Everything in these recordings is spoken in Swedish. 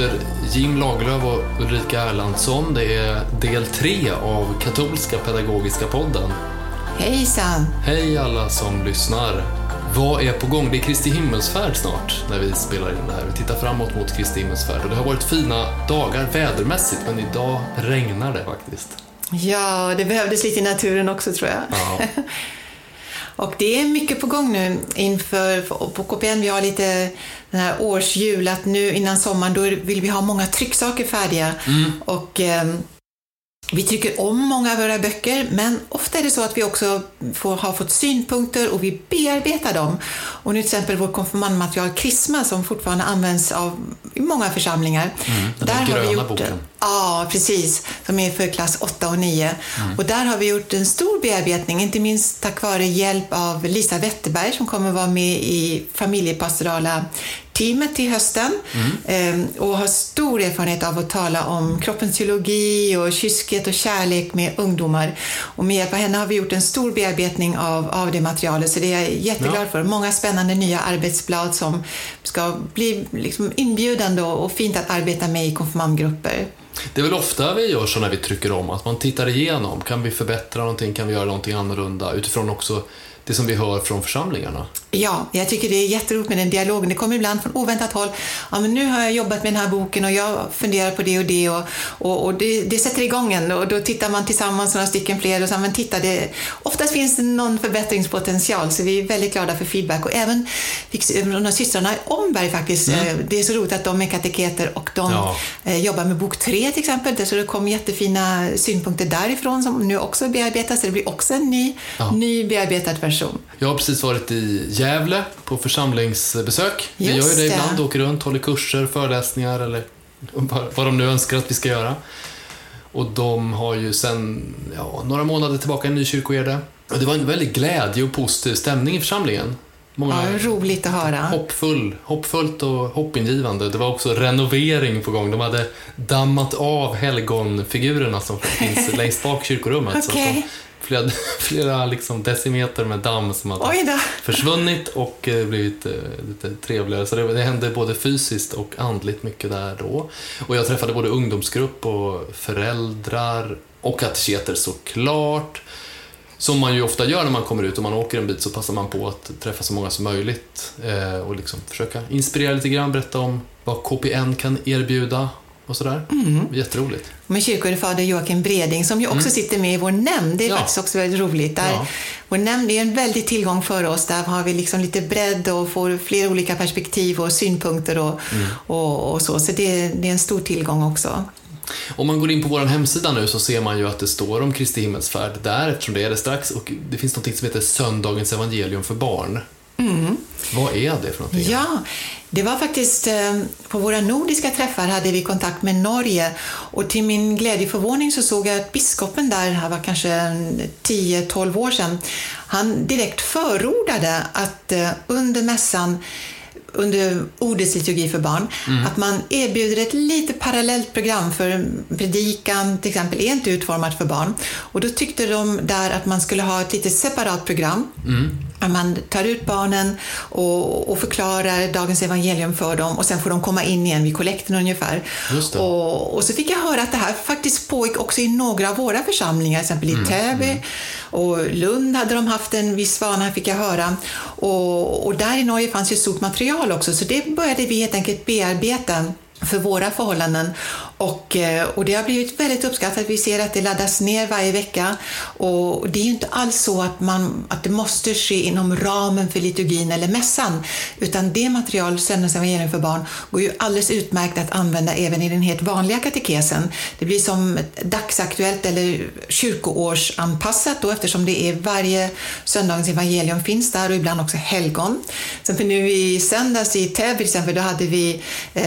Sitter Jim Lagerlöf och Ulrika Erlandsson. Det är del tre av Katolska Pedagogiska Podden. Hejsan! Hej alla som lyssnar. Vad är på gång? Det är Kristi himmelsfärd snart när vi spelar in det här. Vi tittar framåt mot Kristi himmelsfärd och det har varit fina dagar vädermässigt men idag regnar det faktiskt. Ja, det behövdes lite i naturen också tror jag. Ja. Och det är mycket på gång nu inför, på KPN vi har lite den här årsjul att nu innan sommaren då vill vi ha många trycksaker färdiga. Och ehm, vi trycker om många av våra böcker, men ofta är det så att vi också får, har fått synpunkter och vi bearbetar dem. Och nu till exempel vårt konfirmandmaterial Krisma som fortfarande används av i många församlingar. den där gröna boken. Ja, precis. Som är för klass 8 och 9. Och där har vi gjort en stor bearbetning, inte minst tack vare hjälp av Lisa Wetterberg som kommer vara med i familjepastorala teamet till hösten Ehm, och har stor erfarenhet av att tala om kroppens teologi och kyskhet och kärlek med ungdomar. Och med hjälp av henne har vi gjort en stor bearbetning av, av det materialet så det är jag jätteglad Ja. för. Många spännande nya arbetsblad som ska bli liksom inbjudande och, och fint att arbeta med i konfirmandgrupper. Det är väl ofta vi gör så när vi trycker om, att man tittar igenom. Kan vi förbättra någonting? Kan vi göra någonting annorlunda? Utifrån också det som vi hör från församlingarna. Ja, jag tycker det är jätteroligt med den dialogen. Det kommer ibland från oväntat håll. Ja, men nu har jag jobbat med den här boken och jag funderar på det och det och, och, och det, det sätter igång en och då tittar man tillsammans några stycken fler och så, men titta, det, oftast finns det någon förbättringspotential så vi är väldigt glada för feedback och även de här systrarna Omberg faktiskt, eh, det är så roligt att de är kateketer och de Ja. eh, jobbar med bok tre till exempel, så det kom jättefina synpunkter därifrån som nu också bearbetas, så det blir också en ny, Ja. ny bearbetad version. Jag har precis varit i Gävle på församlingsbesök. vi Just gör ju det det. ibland, åker runt, håller kurser, föreläsningar eller vad de nu önskar att vi ska göra. Och de har ju sen ja, några månader tillbaka en ny kyrkoherde. Och det var en väldigt glädje och positiv stämning i församlingen. Många Ja, roligt att höra. hoppfull, hoppfullt och hoppingivande. Det var också renovering på gång. De hade dammat av helgonfigurerna som finns längst bak i kyrkorummet. Så- Okej. så flera flera liksom decimeter med damm som hade försvunnit och eh, blivit eh, lite trevligare. Så det, det hände både fysiskt och andligt mycket där då. Och jag träffade både ungdomsgrupp och föräldrar och kateketer såklart. Som man ju ofta gör när man kommer ut och man åker en bit så passar man på att träffa så många som möjligt eh, och liksom försöka inspirera lite grann, berätta om vad KPN kan erbjuda och sådär. Jätteroligt. Med kyrkoherdefader Joakim Breding som ju också sitter med i vår nämnd. Det är Mm. Ja. faktiskt också väldigt roligt. Där Ja. Vår nämnd är en väldig tillgång för oss. Där har vi liksom lite bredd och får flera olika perspektiv och synpunkter och, Mm. och, och så. Så det, det är en stor tillgång också. Om man går in på vår hemsida nu så ser man ju att det står om Kristi himmelsfärd där, eftersom det är det strax. Och det finns något som heter Söndagens evangelium för barn. Vad är det för någonting? Ja, det var faktiskt eh, på våra nordiska träffar hade vi kontakt med Norge och till min glädje och förvåning så såg jag att biskopen där, här var kanske 10-12 år sedan, han direkt förordade att eh, under mässan under ordets liturgi för barn, att man erbjuder ett lite parallellt program för predikan till exempel är inte utformat för barn. Och då tyckte de där att man skulle ha ett lite separat program. Att man tar ut barnen och, och förklarar dagens evangelium för dem och sen får de komma in igen vid kollekten ungefär. Och, och så fick jag höra att det här faktiskt pågick också i några av våra församlingar, till exempel i Täby och Lund hade de haft en viss vana, fick jag höra. Och, och där i Norge fanns ju stort material också, så det började vi helt enkelt bearbeta för våra förhållanden. Och, eh, och det har blivit väldigt uppskattat. Vi ser att det laddas ner varje vecka. Och det är ju inte alls så att, man, att det måste ske inom ramen för liturgin eller mässan. Utan det material, Söndagsevangelium för barn, går ju alldeles utmärkt att använda även i den helt vanliga katekesen. Det blir som dagsaktuellt eller kyrkoårsanpassat då eftersom det är varje söndagens evangelium finns där och ibland också helgon. Sen för nu i söndags i Täby till exempel, då hade vi eh,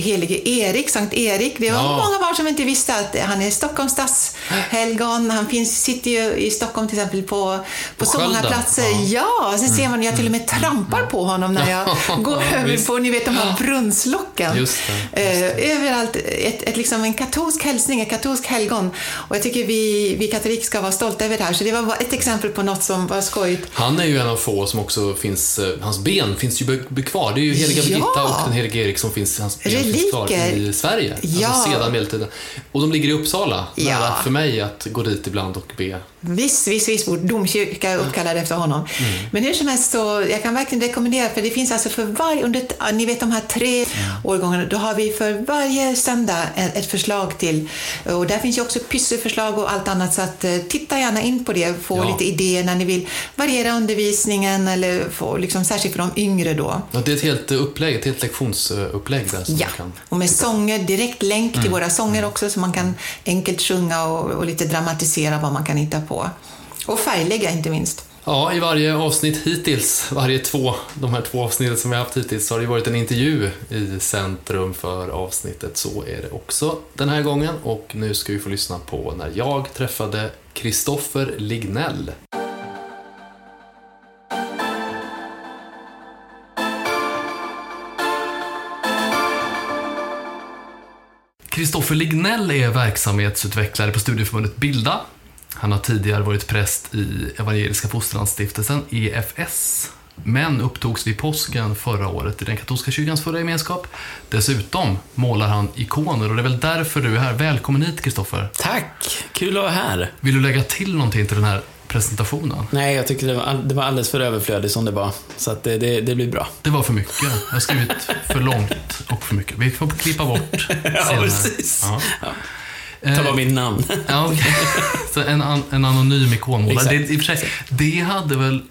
helige Erik, Sankt Erik. Det var ja. många barn som inte visste att han är Stockholms stadshelgon. Han finns, sitter ju i Stockholm till exempel på, på så många platser. Ja, ja sen ser man, jag till och med mm. trampar på honom när jag går över på, ni vet de här brunnslocken. Just det, just det. Eh, överallt, ett, ett, liksom en katolsk hälsning, ett katolsk helgon. Och jag tycker vi, vi katoliker ska vara stolta över det här. Så det var ett exempel på något som var skojigt. Han är ju en av få som också finns, eh, hans ben finns ju kvar. Det är ju heliga Birgitta ja. och den helige Erik som finns, hans ben finns kvar i Sverige. Alltså ja. Sedan medeltiden. Och de ligger i Uppsala. Ja. Nära för mig att gå dit ibland och be Visst, visst. Vår domkyrka uppkallad efter honom. Mm. Men hur som helst så, jag kan verkligen rekommendera, för det finns alltså för varje, under, ni vet de här tre mm. årgångarna, då har vi för varje söndag ett förslag till, och där finns ju också pysseförslag och allt annat, så att eh, titta gärna in på det, få ja. lite idéer när ni vill variera undervisningen, eller få, liksom, särskilt för de yngre då. Ja, det är ett helt upplägg, ett helt lektionsupplägg där. Ja, kan... och med sånger, direkt länk till mm. våra sånger mm. också, så man kan enkelt sjunga och, och lite dramatisera vad man kan hitta på. Och färglägga inte minst. Ja, i varje avsnitt hittills, varje två, de här två avsnitten som vi har haft hittills, så har det varit en intervju i centrum för avsnittet. Så är det också den här gången och nu ska vi få lyssna på när jag träffade Kristoffer Lignell. Kristoffer Lignell är verksamhetsutvecklare på studieförbundet Bilda han har tidigare varit präst i Evangeliska Fosterlandsstiftelsen, EFS, men upptogs vid påsken förra året i den katolska kyrkans förra gemenskap. Dessutom målar han ikoner och det är väl därför du är här. Välkommen hit Kristoffer. Tack, kul att vara här. Vill du lägga till någonting till den här presentationen? Nej, jag tycker det var, det var alldeles för överflödigt som det var. Så att det, det, det blir bra. Det var för mycket. Jag har skrivit för långt och för mycket. Vi får klippa bort senare. ja, precis. Ja. Ja. Ta bara mitt namn. ja, okay. Så en, en anonym ikonmålare. Det, i sig, det hade väl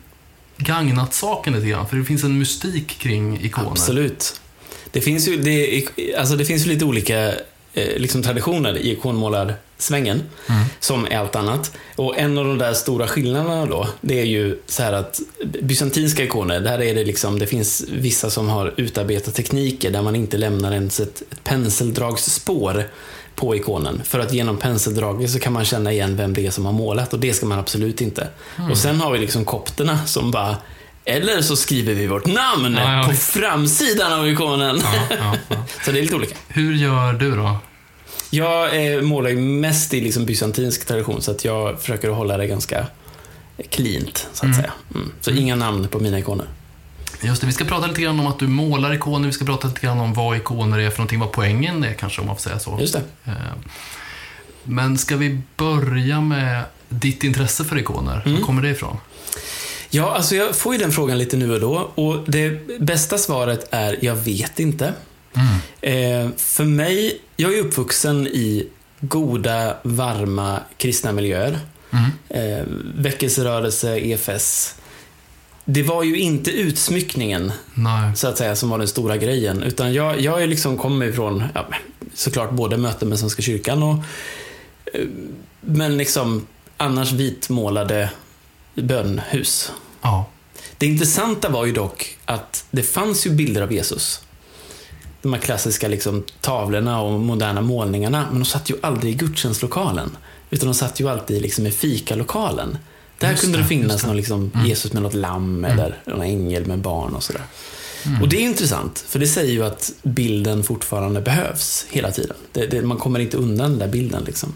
gagnat saken lite grann, för det finns en mystik kring ikoner. Absolut. Det finns ju, det, alltså det finns ju lite olika eh, liksom traditioner i ikonmålarsvängen, mm. som är allt annat. Och en av de där stora skillnaderna då, det är ju så här att bysantinska ikoner, där är det liksom, det finns vissa som har utarbetat tekniker där man inte lämnar ens ett, ett penseldragsspår på ikonen. För att genom penseldraget så kan man känna igen vem det är som har målat och det ska man absolut inte. Mm. Och sen har vi liksom kopterna som bara eller så skriver vi vårt namn ja, ja, på framsidan av ikonen. Ja, så det är lite olika. Hur gör du då? Jag eh, målar mest i liksom bysantinsk tradition så att jag försöker hålla det ganska cleant, så att mm. säga. Mm. Så inga namn på mina ikoner. Just det, vi ska prata lite grann om att du målar ikoner, vi ska prata lite grann om vad ikoner är för någonting, vad poängen är kanske om man får säga så. Just det. Eh, men ska vi börja med ditt intresse för ikoner? Mm. Var kommer det ifrån? Ja, alltså jag får ju den frågan lite nu och då och det bästa svaret är jag vet inte. Mm. Eh, för mig, jag är uppvuxen i goda, varma kristna miljöer. Mm. Eh, väckelserörelse, EFS det var ju inte utsmyckningen, Nej. så att säga, som var den stora grejen. Utan jag, jag är liksom kommer ifrån, ja, såklart både möten med Svenska kyrkan och eh, men liksom annars vitmålade bönhus. Ja. Det intressanta var ju dock att det fanns ju bilder av Jesus. De här klassiska liksom, tavlorna och moderna målningarna, men de satt ju aldrig i gudstjänstlokalen. Utan de satt ju alltid liksom i fikalokalen. Där just kunde det, det finnas någon liksom mm. Jesus med något lamm mm. eller någon ängel med barn och sådär. Mm. Och det är intressant, för det säger ju att bilden fortfarande behövs hela tiden. Det, det, man kommer inte undan den där bilden. Liksom.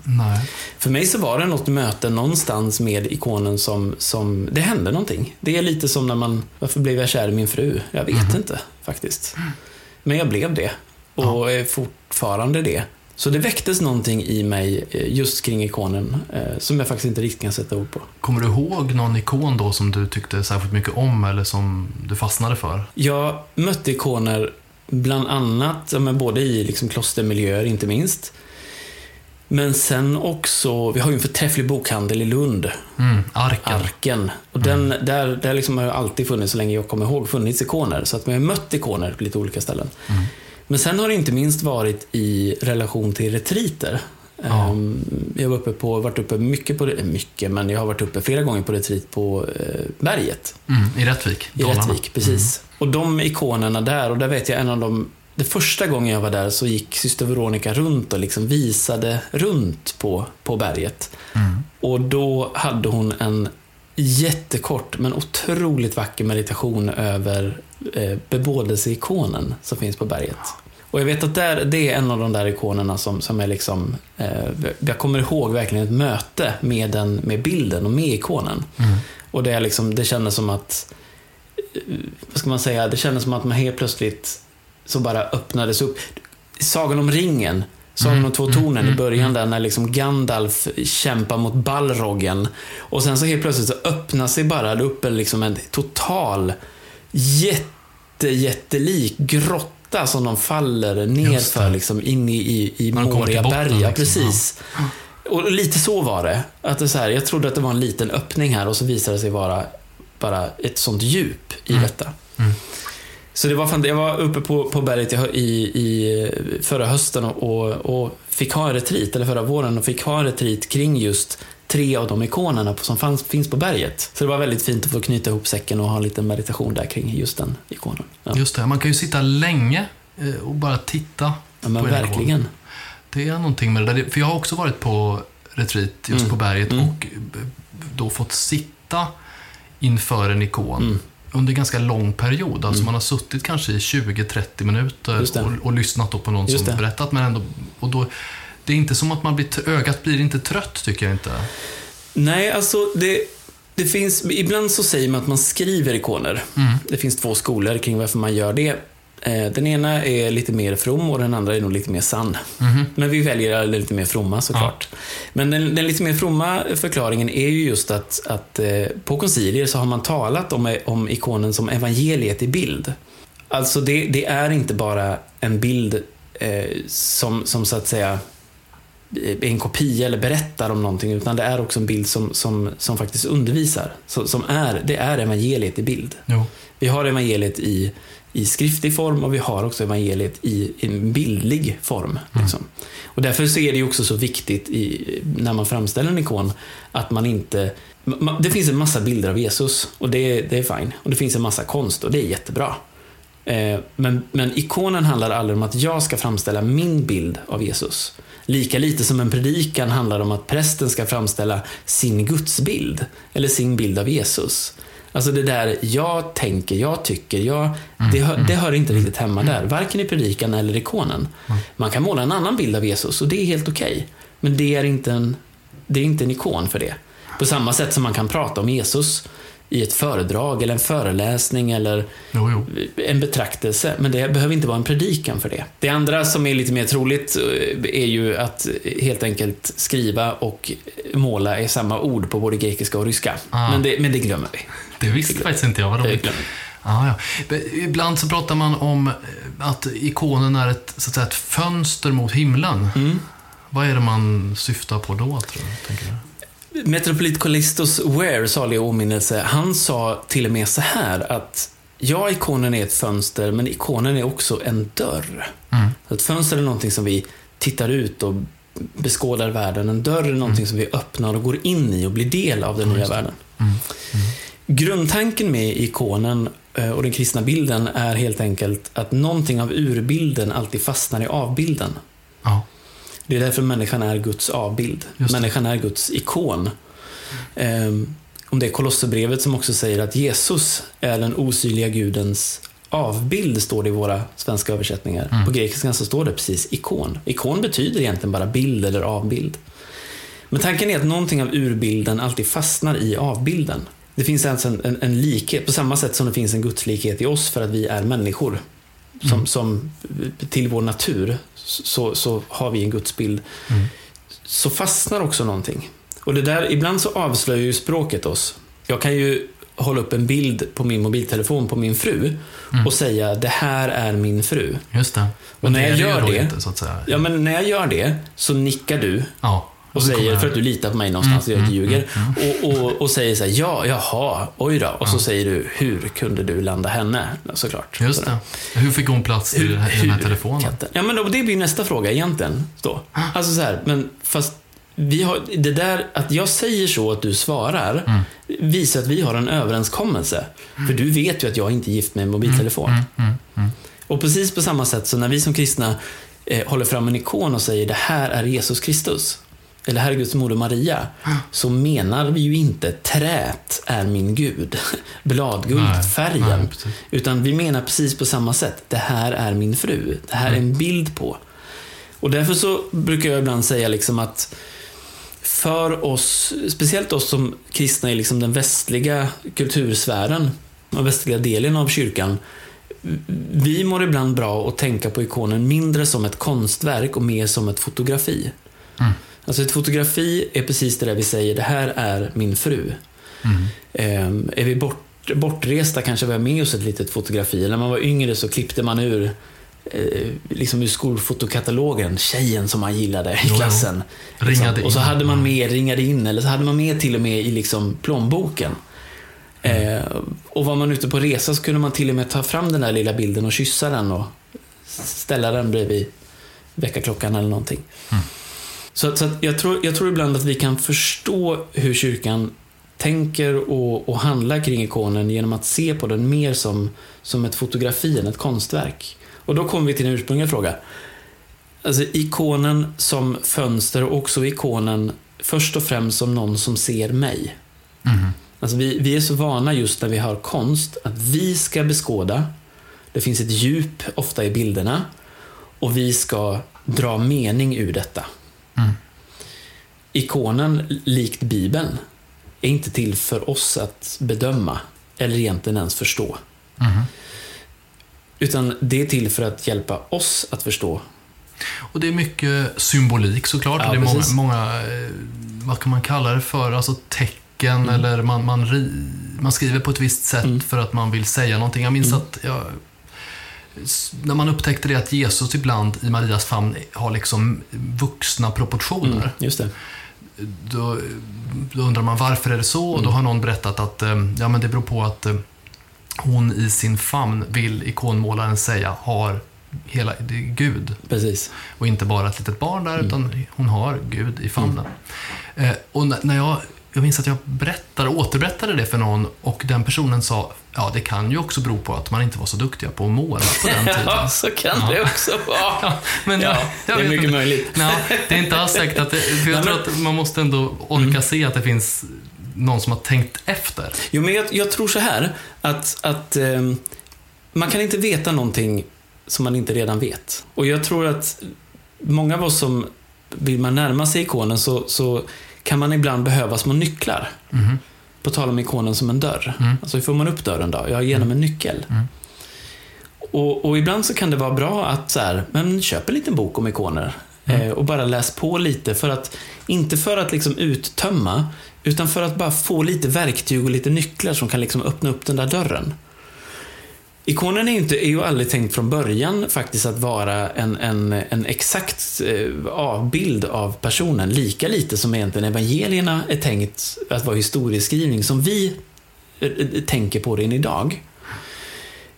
För mig så var det något möte någonstans med ikonen som, som, det hände någonting. Det är lite som när man, varför blev jag kär i min fru? Jag vet mm. inte faktiskt. Men jag blev det. Och ja. är fortfarande det. Så det väcktes någonting i mig eh, just kring ikonen eh, som jag faktiskt inte riktigt kan sätta ord på. Kommer du ihåg någon ikon då som du tyckte särskilt mycket om eller som du fastnade för? Jag mötte ikoner bland annat, men både i liksom klostermiljöer inte minst. Men sen också, vi har ju en förträfflig bokhandel i Lund. Mm, arken. Arken. Och den, där, där liksom har alltid funnits, så länge jag kommer ihåg, funnits ikoner. Så att man har mött ikoner på lite olika ställen. Mm. Men sen har det inte minst varit i relation till retriter. Ja. Ehm, Jag har uppe på, varit uppe mycket på, mycket, men jag har varit uppe flera gånger på retreat på eh, berget. Mm, I Rättvik, I Dalarna. Rättvik, precis. Och de ikonerna där, och där vet jag en av de det första gången jag var där så gick syster Veronica runt och liksom visade runt på, på berget. Mm. Och då hade hon en jättekort men otroligt vacker meditation över eh, bebådelseikonen som finns på berget. Och jag vet att där, det är en av de där ikonerna som, som är liksom... Eh, jag kommer ihåg verkligen ett möte med, den, med bilden och med ikonen. Mm. Och det, är liksom, det kändes som att... eh, Vad ska man säga? Det kändes som att man helt plötsligt så bara öppnades upp. Sagan om ringen. Sagan Mm, om två mm, tornen i mm, början där när liksom Gandalf kämpar mot Balroggen. Och sen så helt plötsligt så öppnar sig bara upp en, liksom en total jätte, jättelik grotta som de faller nerför liksom in i, i, i Moria botten, berg. Ja, liksom. precis. Och lite så var det. Att det så här, jag trodde att det var en liten öppning här och så visade det sig vara bara ett sånt djup i Mm. detta. Mm. Så det var fan, jag var uppe på, på berget i, i, i förra hösten och, och, och fick ha en retreat, eller förra våren, och fick ha en retreat kring just tre av de ikonerna som fanns, finns på berget. Så det var väldigt fint att få knyta ihop säcken och ha en liten meditation där kring just den ikonen. Ja, Just det, man kan ju sitta länge eh, och bara titta. ja men på en ikon. verkligen. Det är någonting med det där. För jag har också varit på retreat just Mm. på berget Mm. och b- då fått sitta inför en ikon Mm. under en ganska lång period. Alltså Mm. man har suttit kanske i 20-30 minuter och, och lyssnat på någon som berättat. Men ändå, och då, det är inte som att man blir, ögat blir inte trött, tycker jag inte. Nej, alltså det, det finns, ibland så säger man att man skriver ikoner. Mm. Det finns två skolor kring varför man gör det. Eh, Den ena är lite mer from och den andra är nog lite mer sann. Mhm. Men vi väljer den lite mer fromma såklart. Men den, den lite mer fromma förklaringen är ju just att, att eh, på koncilier så har man talat om, om ikonen som evangeliet i bild. Alltså det, det är inte bara en bild eh, som, som så att säga en kopia eller berättar om någonting, utan det är också en bild som, som, som faktiskt undervisar. Så, som är, det är evangeliet i bild. Jo. Vi har evangeliet i, i skriftlig form och vi har också evangeliet i, i en bildlig form. Liksom. Och därför så är det också så viktigt i, när man framställer en ikon att man inte... ma- Det finns en massa bilder av Jesus och det, det är fine. Och det finns en massa konst och det är jättebra. Eh, Men, men ikonen handlar aldrig om att jag ska framställa min bild av Jesus. Lika lite som en predikan handlar om att prästen ska framställa sin gudsbild eller sin bild av Jesus. Alltså det där jag tänker, jag tycker, jag, det, hör, det hör inte riktigt hemma där. Varken i predikan eller ikonen. Man kan måla en annan bild av Jesus och det är helt okej. Men det är, inte en, det är inte en ikon för det. På samma sätt som man kan prata om Jesus i ett föredrag eller en föreläsning eller Jo, jo. en betraktelse, men det behöver inte vara en predikan för det. Det andra som är lite mer troligt eh, är ju att helt enkelt skriva och måla är samma ord på både grekiska och ryska. Ah. Men, det, men det glömmer vi. Det visste faktiskt inte jag. Vad Det roligt. Ah, ja. Ibland så pratar man om eh, att ikonen är ett, så att säga, ett fönster mot himlen. Mm. Vad är det man syftar på då, tror du? Tänker du? Metropolit Callistus Ware, salig åminnelse, han sa till och med så här att ja, ikonen är ett fönster, men ikonen är också en dörr. Mm. Ett fönster är någonting som vi tittar ut och beskådar världen. En dörr är någonting som vi öppnar och går in i och blir del av den nya världen. Mm. Grundtanken med ikonen eh, och den kristna bilden är helt enkelt att någonting av urbilden alltid fastnar i avbilden. Ja. Det är därför människan är Guds avbild. Människan är Guds ikon. Ehm, om det är Kolosserbrevet som också säger att Jesus är den osynliga Gudens avbild, står det i våra svenska översättningar. Mm. På grekiskan så står det precis ikon. Ikon betyder egentligen bara bild eller avbild. Men tanken är att någonting av urbilden alltid fastnar i avbilden. Det finns alltså en, en, en likhet, på samma sätt som det finns en gudslikhet i oss för att vi är människor. Som, Mm. som till vår natur så, så har vi en gudsbild. Mm. Så fastnar också någonting. Och det där, ibland så avslöjar ju språket oss. Jag kan ju hålla upp en bild på min mobiltelefon på min fru och säga det här är min fru. Just det. Och när det jag gör det, Inte, så att säga. ja men när jag gör det så nickar du Ja. Och säger, för att du litar på mig någonstans och jag inte ljuger. Och, och, och säger så här, ja, jaha, oj då. Och så säger du, hur kunde du landa henne? Såklart. Just det. Hur fick hon plats i den här, den här telefonen? Katten. Ja, men då, det blir nästa fråga egentligen. Då. Alltså så här, men fast vi har, det där att jag säger så att du svarar Mm. visar att vi har en överenskommelse. För du vet ju att jag inte är gift med en mobiltelefon. Mm, Och precis på samma sätt så när vi som kristna eh, håller fram en ikon och säger det här är Jesus Kristus. Eller här är Guds moder Maria. Så menar vi ju inte trät är min Gud. Bladguld, Nej, färgen. nej, precis. Utan vi menar precis på samma sätt. Det här är min fru. Det här är en bild på. Och därför så brukar jag ibland säga liksom att för oss, speciellt oss som kristna i liksom den västliga kultursfären, den västliga delen av kyrkan, vi mår ibland bra att tänka på ikonen mindre som ett konstverk och mer som ett fotografi. Mm. Alltså ett fotografi är precis det där vi säger, det här är min fru. Mm. Ehm, är vi bort, bortresta kanske vi har med oss ett litet fotografi. När man var yngre så klippte man ur eh, liksom ur skolfotokatalogen, tjejen som man gillade i Jo, jo. klassen. Ringade Liksom. Och så hade man med, ringade in, eller så hade man med till och med i liksom plånboken. Mm. Eh, och var man ute på resa så kunde man till och med ta fram den där lilla bilden och kyssa den och ställa den bredvid väckarklockan eller någonting. Mm. Så, så jag, tror, jag tror ibland att vi kan förstå hur kyrkan tänker och, och handlar kring ikonen genom att se på den mer som, som ett fotografi än ett konstverk. Och då kommer vi till den ursprungliga frågan. Alltså ikonen som fönster och också ikonen först och främst som någon som ser mig. Mm. Alltså vi, vi är så vana just när vi har konst att vi ska beskåda. Det finns ett djup ofta i bilderna och vi ska dra mening ur detta. Mm. Ikonen, likt Bibeln, är inte till för oss att bedöma eller egentligen ens förstå. Mm. Utan det är till för att hjälpa oss att förstå. Och det är mycket symbolik såklart. Ja, det är många, många, eh, vad kan man kalla det för, alltså tecken eller man, man, man skriver på ett visst sätt Mm. för att man vill säga någonting. Jag minns Mm. att jag, när man upptäckte det att Jesus ibland i Marias famn har liksom vuxna proportioner. Mm, just det. Då, då undrar man varför är det så? Och då Mm. har någon berättat att eh, ja, men det beror på att eh, hon i sin famn, vill ikonmålaren säga, har hela det är Gud. Precis. Och inte bara ett litet barn där, Mm. utan hon har Gud i famnen. Eh, och när jag, jag minns att jag berättade, återberättade det för någon och den personen sa, ja det kan ju också bero på att man inte var så duktiga på att måla på den tiden. Ja, så kan Ja. det också vara. Men Ja, jag, jag det är mycket möjligt. Nej, det är inte alls säkert att det, för jag tror men- att man måste ändå orka se att det finns någon som har tänkt efter. Jo, men jag, jag tror så här att, att ehm, man kan inte veta någonting som man inte redan vet. Och jag tror att många av oss som vill man närma sig ikonen så, så kan man ibland behöva små nycklar. Mhm. På tal om ikonen som en dörr. Mm. Alltså hur får man upp dörren då? Ja, genom en nyckel. Mm. Och, och ibland så kan det vara bra att så här, men köp en liten bok om ikoner. Mm. Eh, och bara läs på lite för att, inte för att liksom uttömma, utan för att bara få lite verktyg och lite nycklar som kan liksom öppna upp den där dörren. Ikonen är ju, inte, är ju aldrig tänkt från början faktiskt att vara en, en, en exakt eh, avbild av personen. Lika lite som egentligen evangelierna är tänkt att vara historieskrivning som vi eh, eh, tänker på det än idag.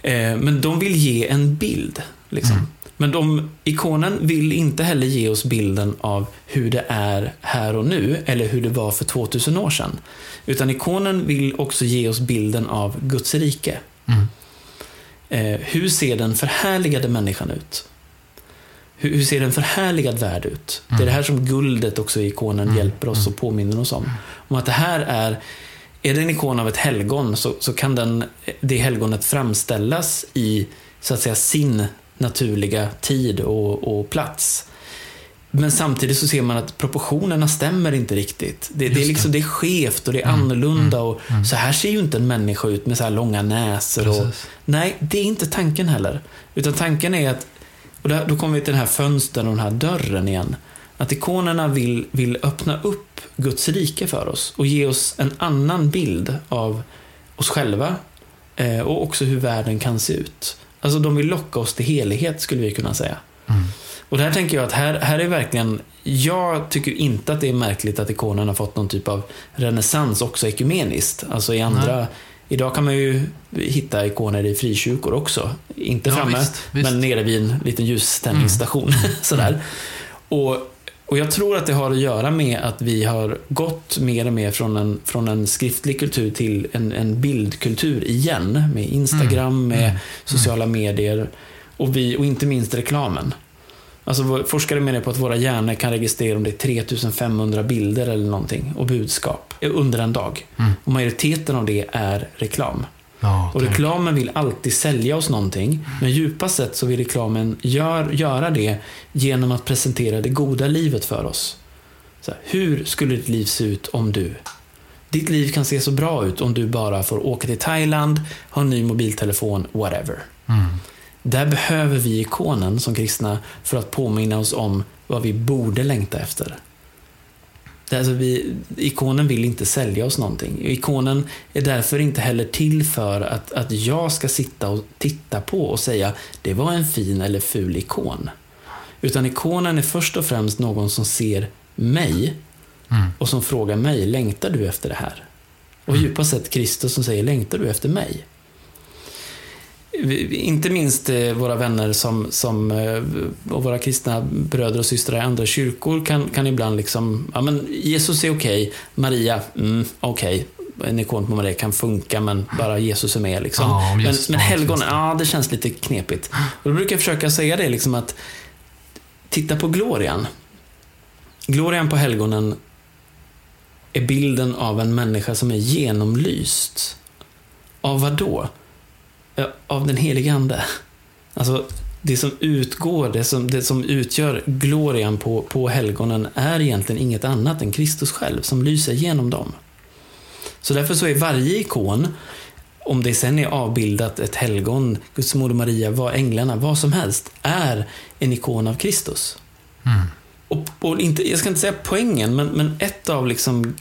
Eh, men de vill ge en bild. Liksom. Mm. Men de, ikonen vill inte heller ge oss bilden av hur det är här och nu, eller hur det var för 2000 år sedan. Utan ikonen vill också ge oss bilden av Guds rike. Mm. Eh, hur ser den förhärligade människan ut? Hur, hur ser en förhärligad värld ut? Det är det här som guldet också i ikonen Mm. hjälper oss och påminner oss om. Om att det här är, är det en ikon av ett helgon så, så kan den, det helgonet framställas i så att säga sin naturliga tid och, och plats. Men samtidigt så ser man att proportionerna stämmer inte riktigt. Det, det, är, liksom, det är skevt och det är annorlunda. Och Så här ser ju inte en människa ut med så här långa näsor. Och, nej, det är inte tanken heller. Utan tanken är att, och där, då kommer vi till den här fönstren och den här dörren igen. Att ikonerna vill, vill öppna upp Guds rike för oss och ge oss en annan bild av, oss själva eh, och också hur världen kan se ut. Alltså de vill locka oss till helighet skulle vi kunna säga. Mm. Och där tänker jag att här, här är verkligen, jag tycker inte att det är märkligt att ikonen har fått någon typ av renässans också ekumeniskt. Alltså i andra, Nej. idag kan man ju hitta ikoner i frikyrkor också. Inte Ja, framme, visst, visst. men nere vid en liten ljuständningsstation. Sådär. Och, och jag tror att det har att göra med att vi har gått mer och mer från en, från en skriftlig kultur till en, en bildkultur igen. Med Instagram, med Mm. sociala medier och, vi, och inte minst reklamen. Alltså, forskare menar på att våra hjärnor kan registrera om det är 3500 bilder eller någonting och budskap under en dag. Mm. Och majoriteten av det är reklam. Ja, Och reklamen vill alltid sälja oss någonting, men djupast sett så vill reklamen gör, göra det genom att presentera det goda livet för oss. Så här, hur skulle ditt liv se ut om du... Ditt liv kan se så bra ut om du bara får åka till Thailand, ha en ny mobiltelefon, whatever. Mm. Där behöver vi ikonen som kristna för att påminna oss om vad vi borde längta efter. Alltså vi, ikonen vill inte sälja oss någonting. Ikonen är därför inte heller till för att, att jag ska sitta och titta på och säga det var en fin eller ful ikon. Utan ikonen är först och främst någon som ser mig Mm. och som frågar mig, längtar du efter det här? Och djupast sett Kristus som säger, längtar du efter mig? Inte minst eh, våra vänner som, som, eh, och våra kristna bröder och systrar i andra kyrkor kan, kan ibland liksom, ja men Jesus är okej, Maria, mm, okej, en ikon på Maria kan funka men bara Jesus är med liksom. Ja, men, men var helgon, kristen. ja det känns lite knepigt. Och då brukar jag försöka säga det liksom att, titta på glorian. Glorian på helgonen är bilden av en människa som är genomlyst. Av vad då? Ja, Av den helige Ande. Alltså, det som utgår, det som, det som utgör glorian på, på helgonen är egentligen inget annat än Kristus själv som lyser genom dem. Så därför så är varje ikon, om det sen är avbildat ett helgon, Guds moder Maria, vad änglarna, vad som helst, är en ikon av Kristus. Mm. Och, och inte, jag ska inte säga poängen, men, men ett av liksom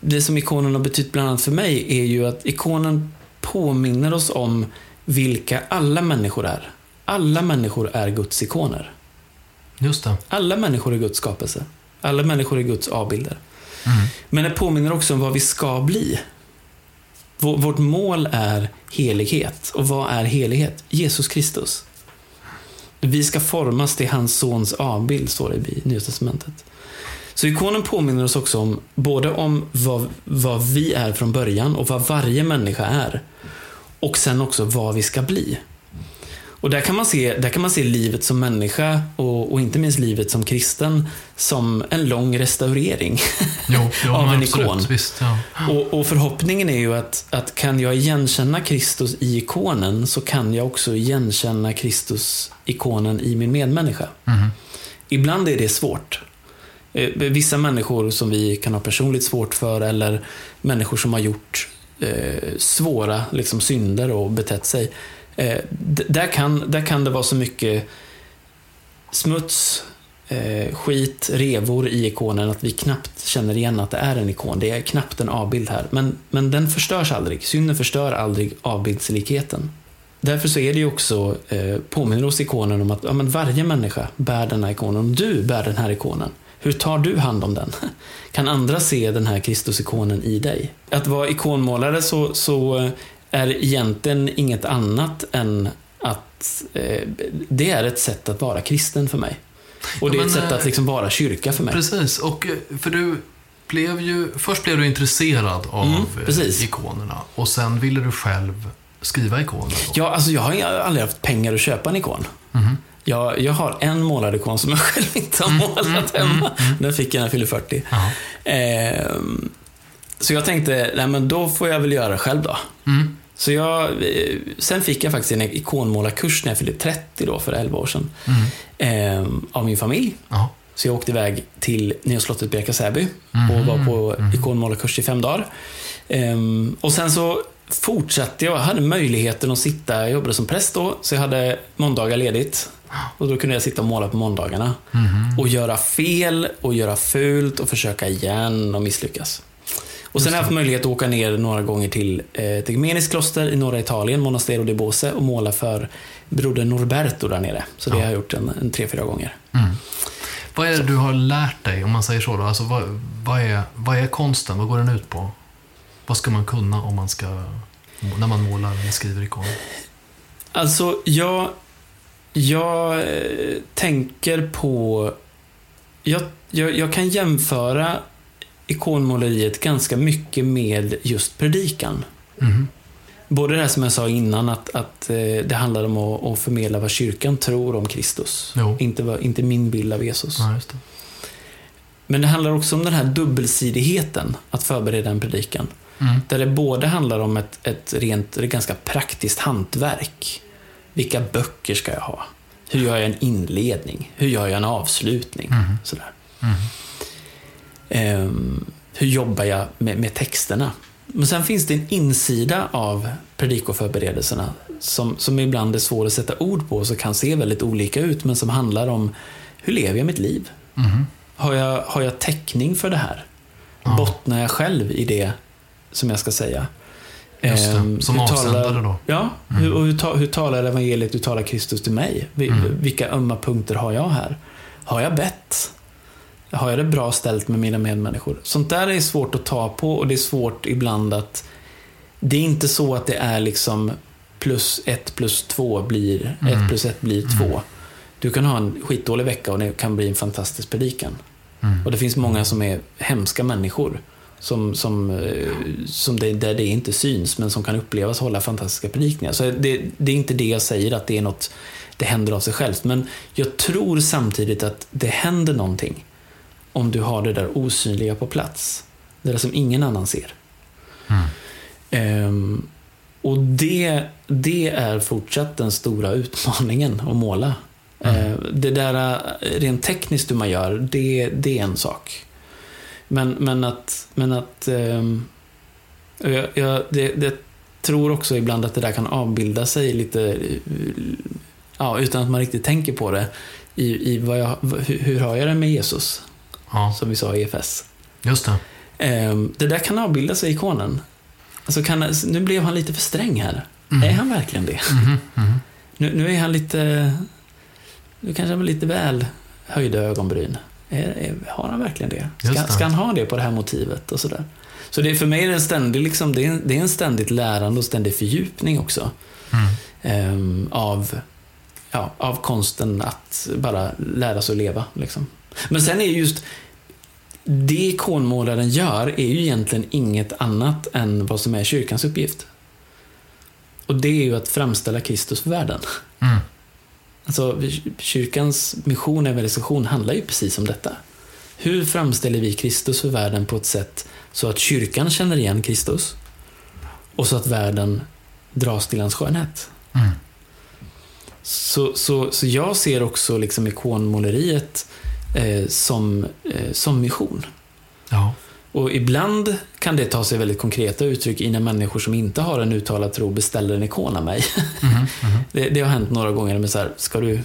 det som ikonen har betytt bland annat för mig är ju att ikonen påminner oss om vilka alla människor är. Alla människor är Guds ikoner. Just det. Alla människor är Guds skapelse. Alla människor är Guds avbilder. Mm. Men det påminner också om vad vi ska bli. Vår- Vårt mål är helighet. Och vad är helighet? Jesus Kristus. Vi ska formas till hans sons avbild, står det i Nya Testamentet. Så ikonen påminner oss också om både om vad, vad vi är från början och vad varje människa är. Och sen också vad vi ska bli. Och där kan man se, där kan man se livet som människa och, och inte minst livet som kristen som en lång restaurering. Jo, jo Av en absolut. ikon. Visst, ja. Och, och förhoppningen är ju att, att kan jag igenkänna Kristus i ikonen så kan jag också igenkänna Kristus-ikonen i min medmänniska. Mhm. Ibland är det svårt. Eh, vissa människor som vi kan ha personligt svårt för eller människor som har gjort eh, svåra liksom, synder och betett sig. Eh, där, kan, där kan det vara så mycket smuts, eh, skit, revor i ikonen att vi knappt känner igen att det är en ikon. Det är knappt en avbild här. Men, men den förstörs aldrig. Synden förstör aldrig avbildslikheten. Därför så är det ju också, eh, påminner oss ikonen om att ja, men varje människa bär den här ikonen. Om du bär den här ikonen, hur tar du hand om den? Kan andra se den här Kristusikonen i dig? Att vara ikonmålare så, så eh, är egentligen inget annat än att eh, det är ett sätt att vara kristen för mig. Och det är Ja, ett men, sätt att eh, liksom vara kyrka för mig. Precis, och eh, för du blev ju, först blev du intresserad av Mm, precis. ikonerna och sen ville du själv skriva ikoner. då. Ja, alltså jag har aldrig haft pengar att köpa en ikon. Mhm. Jag, jag har en målad ikon som jag själv inte har målat hemma. Den fick jag när jag fyllde 40. Ja. Ehm, så jag tänkte, nej men då får jag väl göra det själv då. Mm. Så jag, eh, sen fick jag faktiskt en ikonmålarkurs när jag fyllde 30 då, för 11 år sedan. Mm. Ehm, av min familj. Ja. Så jag åkte iväg till Nya slottet Bjärka-Säby Mhm. och var på ikonmålarkurs i fem dagar. Ehm, och sen så fortsatte jag, jag hade möjligheten att sitta, jag jobbade som präst då, så jag hade måndagar ledigt. Och då kunde jag sitta och måla på måndagarna. Mhm. Och göra fel och göra fult och försöka igen och misslyckas. Och sen har jag haft möjlighet att åka ner några gånger till eh, ett ekumeniskt kloster i norra Italien, Monastero di Bose, och måla för broder Norberto där nere. Så det Ja. har jag gjort en, en tre, fyra gånger. Mm. Vad är det du har lärt dig, om man säger så? Då? Alltså, vad, vad, är, vad är konsten? Vad går den ut på? Vad ska man kunna om man ska, när man målar eller skriver ikon? Alltså, jag, jag eh, tänker på... Jag, jag, jag kan jämföra ikonmåleriet ganska mycket med just predikan. Mhm. Både det här som jag sa innan, att, att eh, det handlar om att, att förmedla vad kyrkan tror om Kristus. Jo. Inte, vad- inte min bild av Jesus. Ja, det. Men det handlar också om den här dubbelsidigheten, att förbereda en predikan. Mm. Där det både handlar om ett, ett rent, ett ganska praktiskt hantverk. Vilka böcker ska jag ha? Hur gör jag en inledning? Hur gör jag en avslutning? Mhm. Sådär. Mm. Ehm, hur jobbar jag med, med texterna? Men sen finns det en insida av predikoförberedelserna som, som ibland är svår att sätta ord på, så kan se väldigt olika ut, men som handlar om hur lever jag mitt liv? Mhm. Har jag, har jag täckning för det här? Ja. Bottnar jag själv i det som jag ska säga? Just det, Ehm, som hur avsändare då. Ja, Mm. hur, hur, hur talar evangeliet, hur talar Kristus till mig? Vi- Mm. Vilka ömma punkter har jag här? Har jag bett? Har jag det bra ställt med mina medmänniskor? Sånt där är svårt att ta på och det är svårt ibland att... Det är inte så att det är liksom plus ett plus två blir Mm. ett plus ett blir två. Du kan ha en skitdålig vecka och det kan bli en fantastisk predikan. Mm. Och det finns många som är hemska människor. Som, som, eh, som det, där det inte syns, men som kan upplevas hålla fantastiska predikningar. Så det, det är inte det jag säger, att det är något, det händer av sig självt. Men jag tror samtidigt att det händer någonting om du har det där osynliga på plats. Det där som ingen annan ser. Mm. Ehm, och det, det är fortsatt den stora utmaningen att måla. Mm. Ehm, det där eh, rent tekniskt hur man gör, det, det är en sak. Men, men att, men att ehm, jag, jag det, det tror också ibland att det där kan avbilda sig lite, ja, utan att man riktigt tänker på det, i, i vad jag, hur, hur har jag det med Jesus, Ja, som vi sa i EFS. just det. Ehm, det där kan avbilda sig i ikonen. Alltså kan, nu blev han lite för sträng här. Mm. Är han verkligen det? Mhm, mhm. Nu, nu är han lite... Nu kanske han var lite väl höjda ögonbryn. Är, är, har han verkligen det? Ska, ska han ha det på det här motivet och sådär? Så det, för mig är det en ständig, liksom, det är, en- det är en ständigt lärande och ständig fördjupning också. Mm. ehm, av, ja, av konsten att bara lära sig att leva. Liksom. Men sen är just det ikonmålaren gör är ju egentligen inget annat än vad som är kyrkans uppgift. Och det är ju att framställa Kristus för världen. Mm. Alltså, kyrkans mission och evangelisation handlar ju precis om detta. Hur framställer vi Kristus för världen på ett sätt så att kyrkan känner igen Kristus och så att världen dras till hans skönhet? Mm. Så, så, så jag ser också liksom ikonmåleriet eh, som, eh, som mission. Ja. Och ibland kan det ta sig väldigt konkreta uttryck i när människor som inte har en uttalad tro beställer en ikon av mig. Mhm, mhm. Det, det har hänt några gånger med så här, ska du,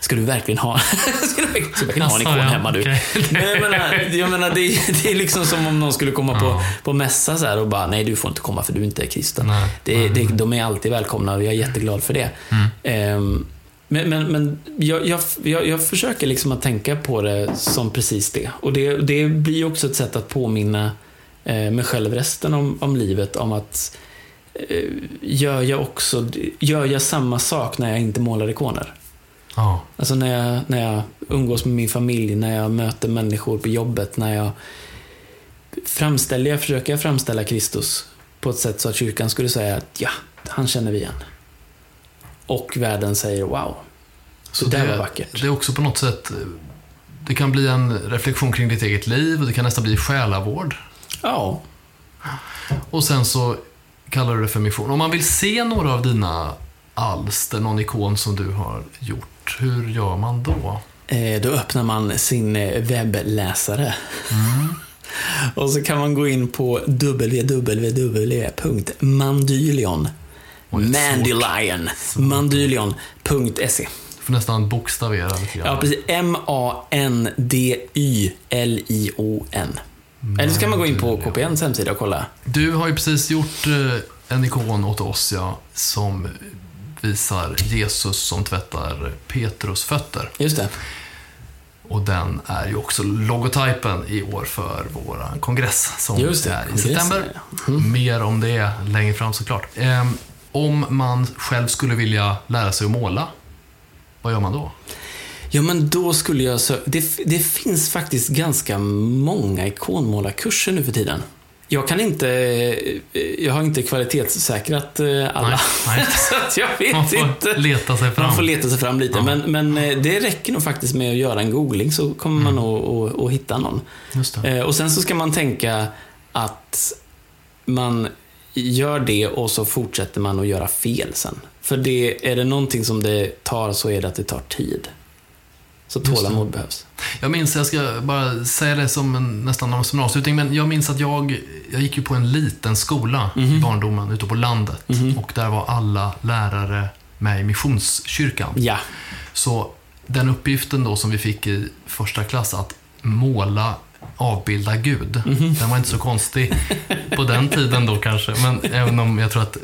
ska du verkligen ha, ska du verkligen, ha en ikon Alltså, hemma du? Men jag menar, jag menar det, är- det är liksom som om någon skulle komma på, Ja. på mässa så och bara, nej du får inte komma för du inte är kristen. Nej. Det, det, nej. de är alltid välkomna och jag är jätteglad för det. Mm. Ehm, men men, men jag, jag, jag, jag försöker liksom att tänka på det som precis det. Och det, det blir också ett sätt att påminna eh, mig själv resten om, om livet om att eh, gör jag också, gör jag samma sak när jag inte målar ikoner? Ja. Alltså när jag, när jag umgås med min familj, när jag möter människor på jobbet, när jag framställer, jag försöker framställa Kristus på ett sätt så att kyrkan skulle säga att ja, han känner vi igen. Och världen säger wow, Så det där det, var vackert. det är också på något sätt, det kan bli en reflektion kring ditt eget liv och det kan nästan bli själavård. Ja, Och sen så kallar du det för mission. Om man vill se några av dina alster, någon ikon som du har gjort, hur gör man då? eh, då öppnar man sin eh, webbläsare. Mm. Och så kan man gå in på www.mandylion. Mandylion. Mandylion.se. får nästan bokstavera lite grann. Ja, precis. M-A-N-D-Y-L-I-O-N. Eller så kan man gå in på KPNs hemsida och kolla. Du har ju precis gjort eh, en ikon åt oss, ja, som visar Jesus som tvättar Petrus fötter. Just det. Och den är ju också logotypen i år för vår kongress som Just det, är i september. ja. Mer om det längre fram såklart. Om man själv skulle vilja lära sig att måla, vad gör man då? Ja, men då skulle jag sö- det, det finns faktiskt ganska många ikonmålarkurser nu för tiden. Jag kan inte, eh, jag har inte kvalitetssäkrat eh, alla. Nej, nej. så jag vet Man får inte. leta sig fram. Man får leta sig fram lite. Ja. Men, men eh, det räcker nog faktiskt med att göra en googling så kommer man nog att- att hitta någon. Och sen så ska man tänka att man gör det och så fortsätter man att göra fel sen. För det, är det någonting som det tar så är det att det tar tid. Så tålamod behövs. Jag minns, jag ska bara säga det som en, nästan en avslutning, men jag minns att jag, jag gick ju på en liten skola Mhm. i barndomen ute på landet. Och där var alla lärare med i Missionskyrkan. Ja, Så den uppgiften då som vi fick i första klass, att måla, avbilda Gud, Mhm. den var inte så konstig på den tiden då kanske. Men även om jag tror att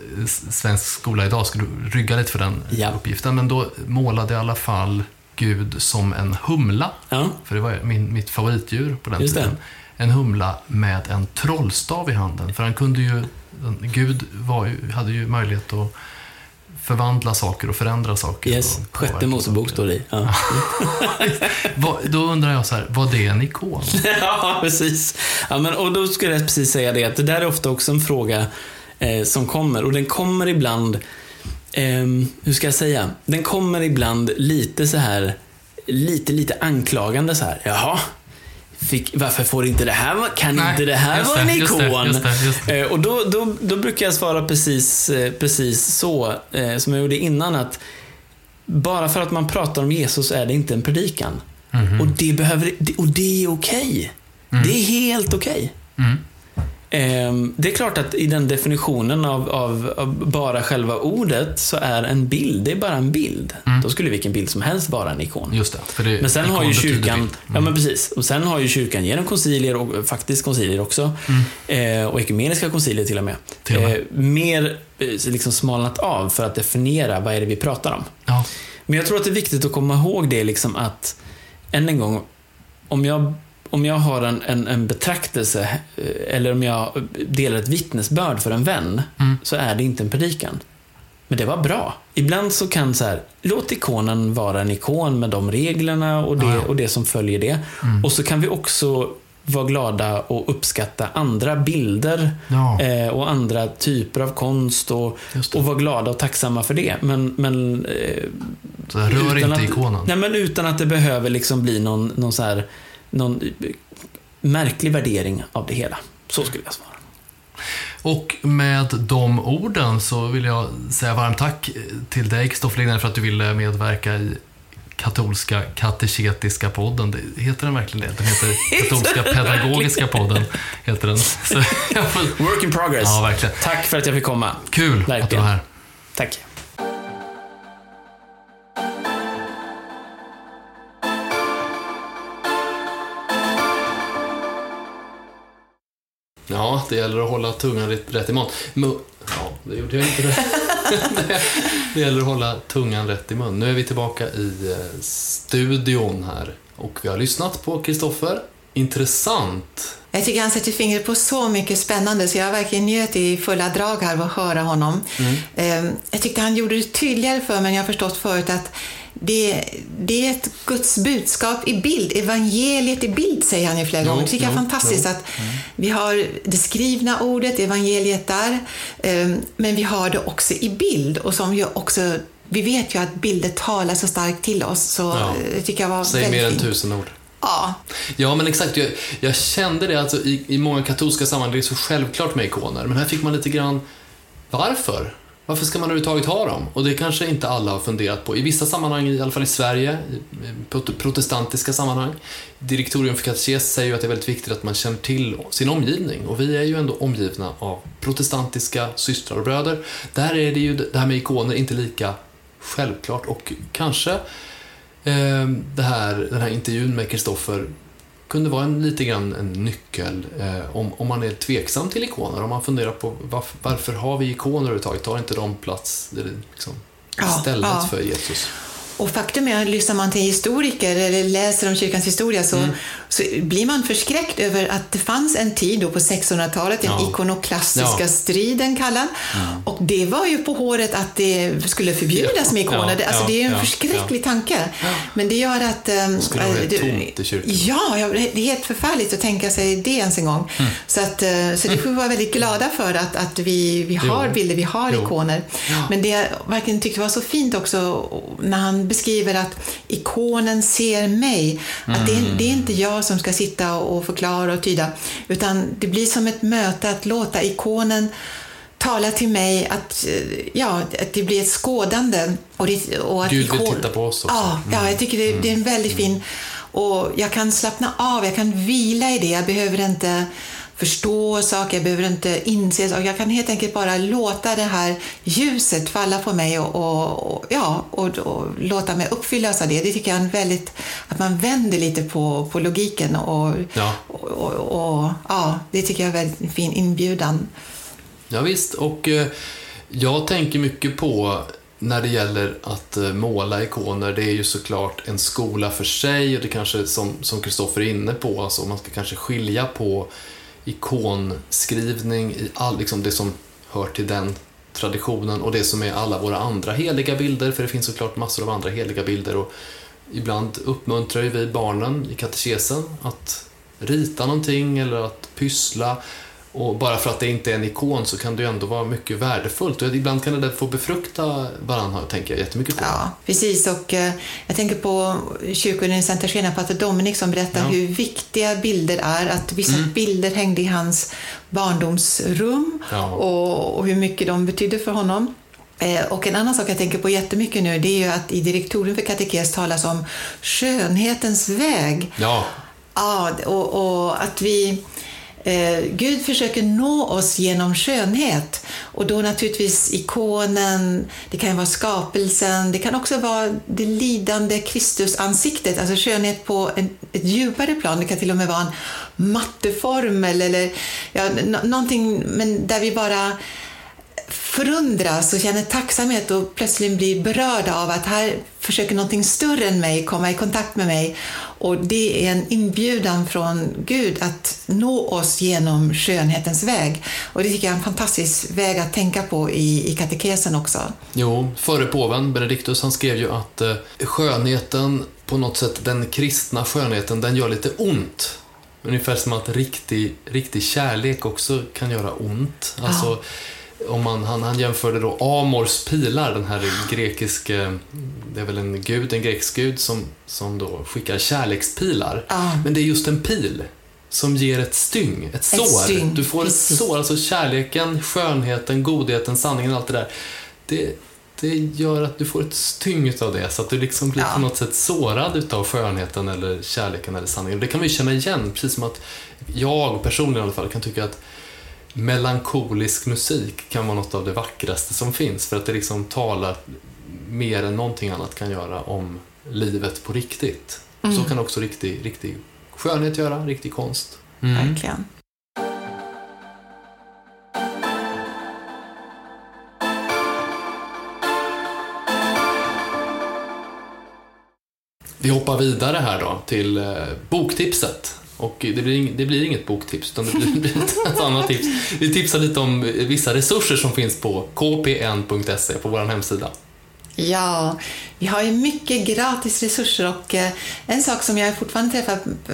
svensk skola idag skulle rygga lite för den Ja. uppgiften. Men då målade jag i alla fall Gud som en humla. ja. För det var min, mitt favoritdjur på den Just det. tiden. En humla med en trollstav i handen. För han kunde ju, Gud var, ju- hade ju möjlighet att förvandla saker och förändra saker. Yes. och Sjätte Mosebok står det i. Ja. Vad- Då undrar jag så här, var det en ikon? ja, precis. Ja, men, och då skulle jag precis säga det att det där är ofta också en fråga eh, som kommer. Och den kommer ibland, ehm, hur ska jag säga? Den kommer ibland lite så här, lite, lite anklagande så här. Jaha, fick, varför får inte det här, kan Nej, inte det här vara en just det, ikon? just det, just Eh, och då, då, då brukar jag svara precis, eh, precis så eh, som jag gjorde innan. att Bara för att man pratar om Jesus är det inte en predikan. Mhm. Och det, behöver, och det är okej. Det är helt okej. Mm. Ehm, Det är klart att i den definitionen av, av, av bara själva ordet så är en bild, det är bara en bild. Då skulle vilken bild som helst vara en ikon. Just det. Det Men sen har ju kyrkan, bild. ja men precis, och sen har ju kyrkan genom koncilier och faktiskt koncilier också, eh, och ekumeniska koncilier till och med, Till och med. Eh, mer eh, liksom smalnat av för att definiera vad är det vi pratar om. Ja. Men jag tror att det är viktigt att komma ihåg det liksom att, än en gång, om jag, om jag har en, en, en betraktelse eh, eller om jag delar ett vittnesbörd för en vän, Mm. så är det inte en predikan. Men det var bra. Ibland så kan så här, låt ikonen vara en ikon med de reglerna och det, Ja, och det som följer det. Mm. Och så kan vi också vara glada och uppskatta andra bilder Ja, eh, och andra typer av konst och, och vara glada och tacksamma för det. Men, men eh, Så rör utan inte att, ikonen. Nej, men utan att det behöver liksom bli någon, någon, så här, någon märklig värdering av det hela. Så skulle jag svara. Och med de orden så vill jag säga varmt tack till dig, Kristoffer Lignell, för att du ville medverka i katolska kateketiska podden. Heter den verkligen det? Den heter katolska pedagogiska podden. Heter den. Får, Work in progress. ja, verkligen. Tack för att jag fick komma. Kul att du Verkligen. var här. Tack. Ja, det gäller att hålla tungan rätt, i mun. Mu- ja, det gjorde jag inte. Det. det, gäller att hålla tungan rätt i mun. Nu är vi tillbaka i eh, studion här och vi har lyssnat på Kristoffer. Intressant. Jag tycker han sätter fingret på så mycket spännande så jag verkligen njöt i fulla drag här av att höra honom. Eh, Jag tyckte han gjorde det tydligare för mig än jag har förstått förut att det, det är ett Guds budskap i bild. Evangeliet i bild säger han ju flera Jo, gånger. Det tycker jag är fantastiskt jo. att vi har det skrivna ordet, evangeliet där, eh, men vi har det också i bild och som ju också vi vet ju att bilder talar så starkt till oss, så Ja. eh, det tycker jag var Säg väldigt mer än tusen ord. Ja, Ja, men exakt. Jag, jag kände det alltså, i, i många katolska sammanhang. Det är så självklart med ikoner. Men här fick man lite grann, varför? Varför ska man överhuvudtaget ha dem? Och det kanske inte alla har funderat på. I vissa sammanhang, i alla fall i Sverige, i protestantiska sammanhang, Direktorium för katekes säger ju att det är väldigt viktigt att man känner till sin omgivning. Och vi är ju ändå omgivna av protestantiska systrar och bröder. Där är det ju det här med ikoner inte lika självklart och kanske eh, det här, den här intervjun med Kristoffer kunde vara en, lite grann en nyckel eh, om, om man är tveksam till ikoner. Om man funderar på varför, varför har vi ikoner överhuvudtaget? Tar inte de plats liksom, Ja, istället ja. för Jesus? Och faktum är att lyssnar man till historiker eller läser om kyrkans historia så, Mm. Så blir man förskräckt över att det fanns en tid då på 1600-talet, den Ja. ikonoklastiska Ja. striden kallad. Och det var ju på håret att det skulle förbjudas med ikoner. Ja, Det- alltså, ja, det är ju en ja, förskräcklig tanke. Men det gör att... ehm, skulle vara eh, helt det- tomt i kyrkan. Ja, ja, det är helt förfärligt att tänka sig det ens en gång. Mm. Så, att, eh, så det får vi vara väldigt glada för att, att vi, vi har Jo. bilder, vi har Jo. ikoner. Men det jag verkligen tyckte var så fint också när han beskriver att ikonen ser mig. Att det, är, det är inte jag som ska sitta och förklara och tyda, utan det blir som ett möte att låta ikonen tala till mig, att, eh, ja, att det blir ett skådande. Och det, och att Gud vill ikon- titta på oss också. Ja, ja jag tycker det, det är en väldigt fin... Och jag kan slappna av, jag kan vila i det. Jag behöver inte förstå saker, jag behöver inte inse saker. Jag kan helt enkelt bara låta det här ljuset falla på mig och, och, och ja, och, och låta mig uppfyllas av det. Det tycker jag är en väldigt... Att man vänder lite på, på logiken och, Ja. och, ja, det tycker jag är en väldigt fin inbjudan. Ja, visst, och eh, jag tänker mycket på när det gäller att eh, måla ikoner, det är ju såklart en skola för sig och det kanske som som Kristoffer är inne på, alltså man ska kanske skilja på ikonskrivning i all, liksom det som hör till den traditionen och det som är alla våra andra heliga bilder, för det finns såklart massor av andra heliga bilder och ibland uppmuntrar vi barnen i katekesen att rita någonting eller att pyssla och bara för att det inte är en ikon så kan det ju ändå vara mycket värdefullt. Och ibland kan det där få befrukta varandra, tänker jag jättemycket på. Ja, precis. Och eh, jag tänker på kyrkoherden Santa Tjena, pater Dominik, som berättar Ja. hur viktiga bilder är. Att vissa bilder hängde i hans barndomsrum Ja. och, och hur mycket de betydde för honom. Eh, Och en annan sak jag tänker på jättemycket nu, det är ju att i direktorium för katekes talas om skönhetens väg. Ja, Ja, och, och att vi... Eh, Gud försöker nå oss genom skönhet. Och då naturligtvis ikonen, det kan vara skapelsen, det kan också vara det lidande Kristusansiktet, alltså skönhet på en, ett djupare plan. Det kan till och med vara en matteformel eller ja, någonting men där vi bara förundras och känner tacksamhet och plötsligt blir berörda av att här försöker någonting större än mig komma i kontakt med mig. Och det är en inbjudan från Gud att nå oss genom skönhetens väg. Och det tycker jag är en fantastisk väg att tänka på i, i katekesen också. jo, före påven Benediktus, han skrev ju att eh, skönheten, på något sätt, den kristna skönheten, den gör lite ont. Ungefär som att riktig, riktig kärlek också kan göra ont. Alltså, om man, han, han jämförde då Amors pilar, den här grekiske, det är väl en gud, en grekisk gud som, som då skickar kärlekspilar. Ja. Men det är just en pil som ger ett styng, ett sår. styng, du får precis. ett sår, alltså kärleken, skönheten, godheten, sanningen, allt det där. Det, det gör att du får ett styng utav det, så att du liksom blir Ja. på något sätt sårad utav skönheten eller kärleken eller sanningen. Det kan man ju känna igen, precis som att jag personligen i alla fall kan tycka att melankolisk musik kan vara något av det vackraste som finns, för att det liksom talar mer än någonting annat kan göra om livet på riktigt. Så kan också riktig, riktig skönhet göra, riktig konst. Verkligen. Vi hoppar vidare här då till eh, boktipset. Och det blir, ing- det blir inget boktips, utan det blir, blir ett, annat tips. Vi tipsar lite om vissa resurser som finns på kpn.se, på vår hemsida. Ja, vi har ju mycket gratis resurser och eh, en sak som jag fortfarande träffar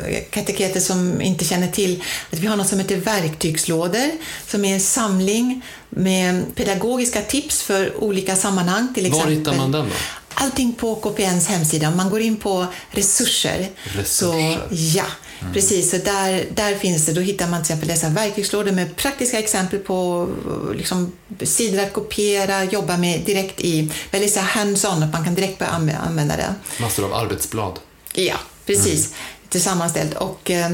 eh, kateketer som inte känner till, att vi har något som heter verktygslådor, som är en samling med pedagogiska tips för olika sammanhang. Till Var exempel. hittar man den då? Allting på KPNs hemsida. Om man går in på resurser. Så, Resurser. Ja, precis. Så där, där finns det. Då hittar man till exempel dessa verktygslådor med praktiska exempel på liksom, sidor att kopiera, jobba med direkt i, väldigt så hands-on, att man kan direkt börja anv- använda det. Massor av arbetsblad. Ja, precis. Lite sammanställt. Och, eh,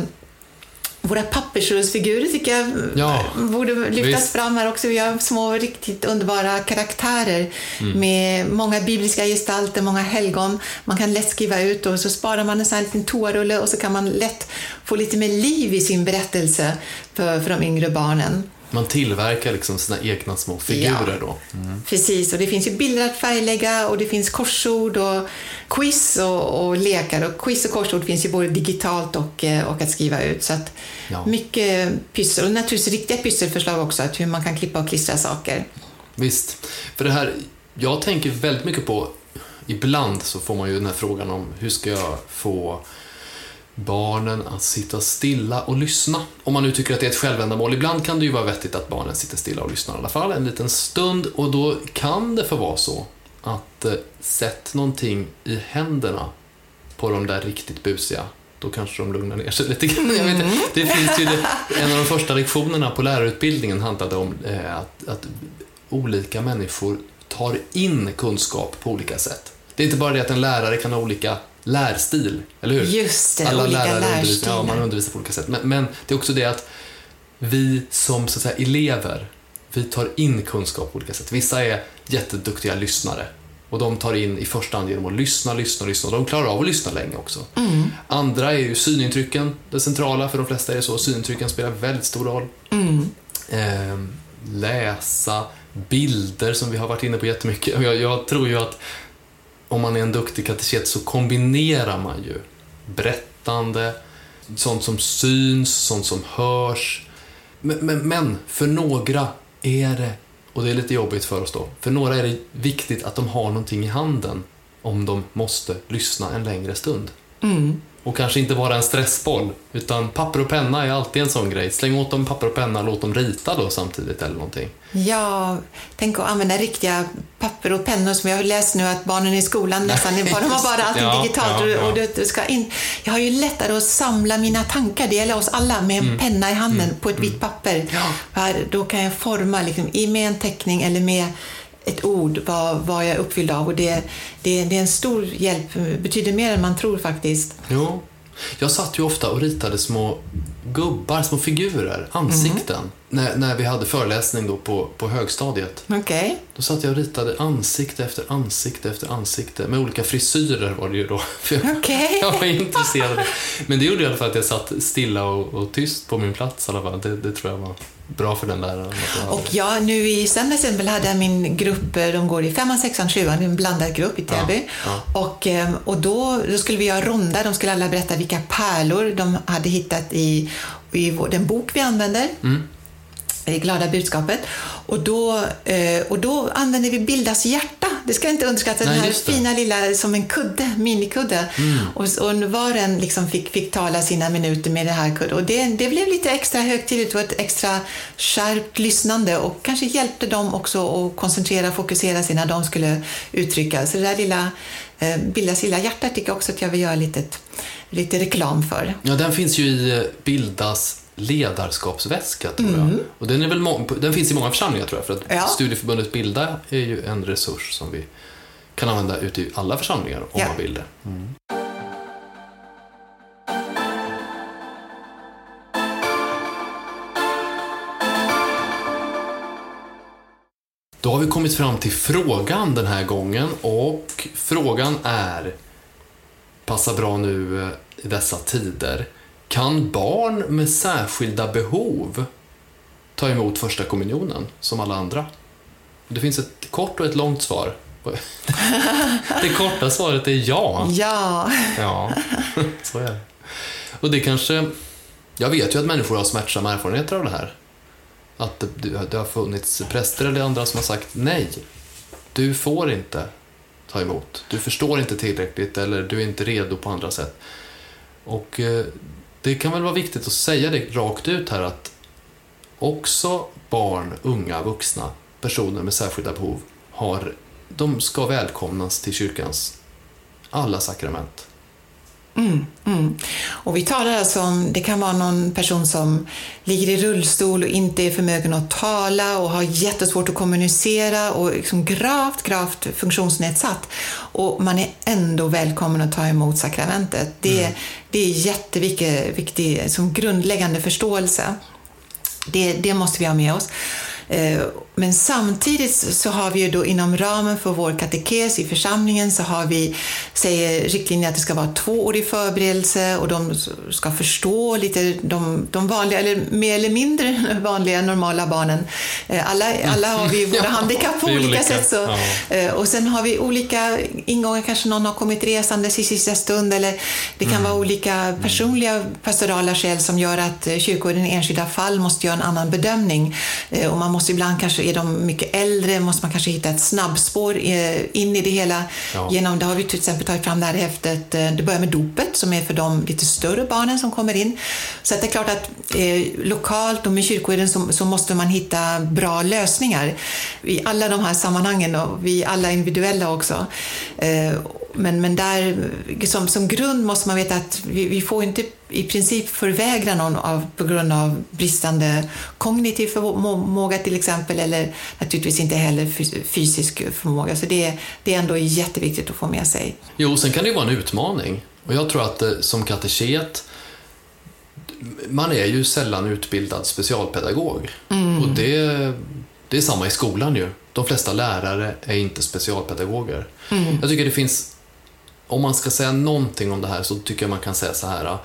våra pappersrullsfigurer tycker jag Ja, borde lyftas visst. fram här också. Vi har små riktigt underbara karaktärer Mm. med många bibliska gestalter, många helgon. Man kan lätt skriva ut och så sparar man en sån här liten toarulle och så kan man lätt få lite mer liv i sin berättelse för, för de yngre barnen. Man tillverkar liksom sina egna små figurer då. Precis, och det finns ju bilder att färglägga och det finns korsord och quiz och, och lekar. Och quiz och korsord finns ju både digitalt och, eh, och att skriva ut. Så att Ja. mycket pyssel och naturligtvis riktiga pysselförslag också, att hur man kan klippa och klistra saker. Visst. För det här, jag tänker väldigt mycket på, ibland så får man ju den här frågan om hur ska jag få barnen att sitta stilla och lyssna. Om man nu tycker att det är ett självändamål. Ibland kan det ju vara vettigt att barnen sitter stilla och lyssnar i alla fall en liten stund och då kan det få vara så att eh, sätt någonting i händerna på de där riktigt busiga då kanske de lugnar ner sig lite grann. Jag vet inte. Det finns ju det, en av de första lektionerna på lärarutbildningen handlade om eh, att, att olika människor tar in kunskap på olika sätt. Det är inte bara det att en lärare kan ha olika lärstil, eller hur? Just det, Alla olika lärare lärstilar. ja, man undervisar på olika sätt. Men, men det är också det att vi som så att säga, elever, vi tar in kunskap på olika sätt. Vissa är jätteduktiga lyssnare och de tar in i första hand genom att lyssna, lyssna, lyssna. Och de klarar av att lyssna länge också. Mm. Andra är ju synintrycken, det centrala. För de flesta är det så. Synintrycken spelar väldigt stor roll. Mm. Ehm, läsa, bilder som vi har varit inne på jättemycket. Jag, jag tror ju att om man är en duktig kateket så kombinerar man ju berättande, sånt som syns, sånt som hörs. Men, men, men för några är det, och det är lite jobbigt för oss då, för några är det viktigt att de har någonting i handen om de måste lyssna en längre stund. Mm. Och kanske inte vara en stressboll, utan papper och penna är alltid en sån grej. Släng åt dem papper och penna, låt dem rita då samtidigt eller någonting. Ja, tänk att använda riktiga papper och pennor som jag har läst nu att barnen i skolan nästan, de har bara allting Ja, digitalt ja, ja. och det det ska in. Jag har ju lättare att samla mina tankar, det gäller oss alla, med en penna i handen på ett vitt papper. Mm. Här, då kan jag forma liksom, i- med en teckning eller med ett ord vad, vad jag är uppfylld av och det, det, det är en stor hjälp, betyder mer än man tror faktiskt. Jo. Jag satt ju ofta och ritade små gubbar, små figurer, ansikten. När, när vi hade föreläsning då på, på högstadiet. Okej. Då satt jag och ritade ansikte efter ansikte efter ansikte. Med olika frisyrer var det ju då. För jag, Okej. jag var intresserad. Men det gjorde i alla fall att jag satt stilla och, och tyst på min plats i alla fall. Det, det tror jag var bra för den läraren. Och jag nu i söndags till exempel hade jag min grupp, eh, de går i femman, sexan, sjuan, en blandad grupp i Täby. Ja, Och, eh, och då, då skulle vi göra runda, de skulle alla berätta vilka pärlor de hade hittat i, i vår, den bok vi använder. Mm. Det glada budskapet. Och då, eh, och då använde vi Bildas hjärta. Det ska inte underskatta Nej, den här fina lilla, som en kudde, minikudde. Och, och var en liksom fick, fick tala sina minuter med det här kudden. Och det, det blev lite extra högtidligt och ett extra skärpt lyssnande och kanske hjälpte dem också att koncentrera och fokusera sig när de skulle uttrycka. Så det där lilla, eh, Bildas lilla hjärta tycker jag också att jag vill göra lite, lite reklam för. Ja, den finns ju i Bildas ledarskapsväska, tror jag. Och den, är väl må- den finns i många församlingar, tror jag. För att Ja. Studieförbundet Bilda är ju en resurs som vi kan använda ute i alla församlingar om Ja. man vill det. Då har vi kommit fram till frågan den här gången och frågan är, passar bra nu eh, i dessa tider, kan barn med särskilda behov ta emot första kommunionen som alla andra? Det finns ett kort och ett långt svar. Det korta svaret är ja. Ja, Ja, så är det. Och det kanske... Jag vet ju att människor har smärtsamma erfarenheter av det här. Att det, det har funnits präster eller andra som har sagt nej. Du får inte ta emot. Du förstår inte tillräckligt eller du är inte redo på andra sätt. Och eh, det kan väl vara viktigt att säga det rakt ut här att också barn, unga, vuxna, personer med särskilda behov har, de ska välkomnas till kyrkans alla sakrament. Mm, mm. Och vi talar alltså om, det kan vara någon person som ligger i rullstol och inte är förmögen att tala och har jättesvårt att kommunicera och liksom gravt, gravt funktionsnedsatt. Och man är ändå välkommen att ta emot sakramentet. Det, mm. det är jätteviktigt, viktig, som grundläggande förståelse. Det, det måste vi ha med oss. Eh, men samtidigt så har vi ju då inom ramen för vår katekes i församlingen så har vi, säger riktlinjer att det ska vara tvåårig förberedelse och de ska förstå lite de, de vanliga, eller mer eller mindre vanliga normala barnen. Eh, alla, alla har vi våra ja, handikapp på olika, olika, sätt. Så, ja. Eh, och sen har vi olika ingångar, kanske någon har kommit resande i sista stund eller det kan mm. vara olika personliga pastorala skäl som gör att kyrkogården i enskilda fall måste göra en annan bedömning. Och man måste ibland kanske är de mycket äldre måste man kanske hitta ett snabbspår in i det hela. Ja. Genom, det har vi till exempel tagit fram det här häftet, eh, det börjar med dopet som är för de lite större barnen som kommer in. Så det är klart att eh, lokalt och med kyrkoherden så, så, måste man hitta bra lösningar i alla de här sammanhangen och vi alla individuella också. Eh, men, men där, som, som grund måste man veta att vi, vi får inte i princip förvägra någon av, på grund av bristande kognitiv förmåga till exempel, eller naturligtvis inte heller fysisk förmåga. Så det, det är ändå jätteviktigt att få med sig. Jo, sen kan det ju vara en utmaning. Och jag tror att eh, som kateket, man är ju sällan utbildad specialpedagog. Mm. Och det, det är samma i skolan ju. De flesta lärare är inte specialpedagoger. Mm. Jag tycker det finns om man ska säga någonting om det här så tycker jag man kan säga så här. Äh,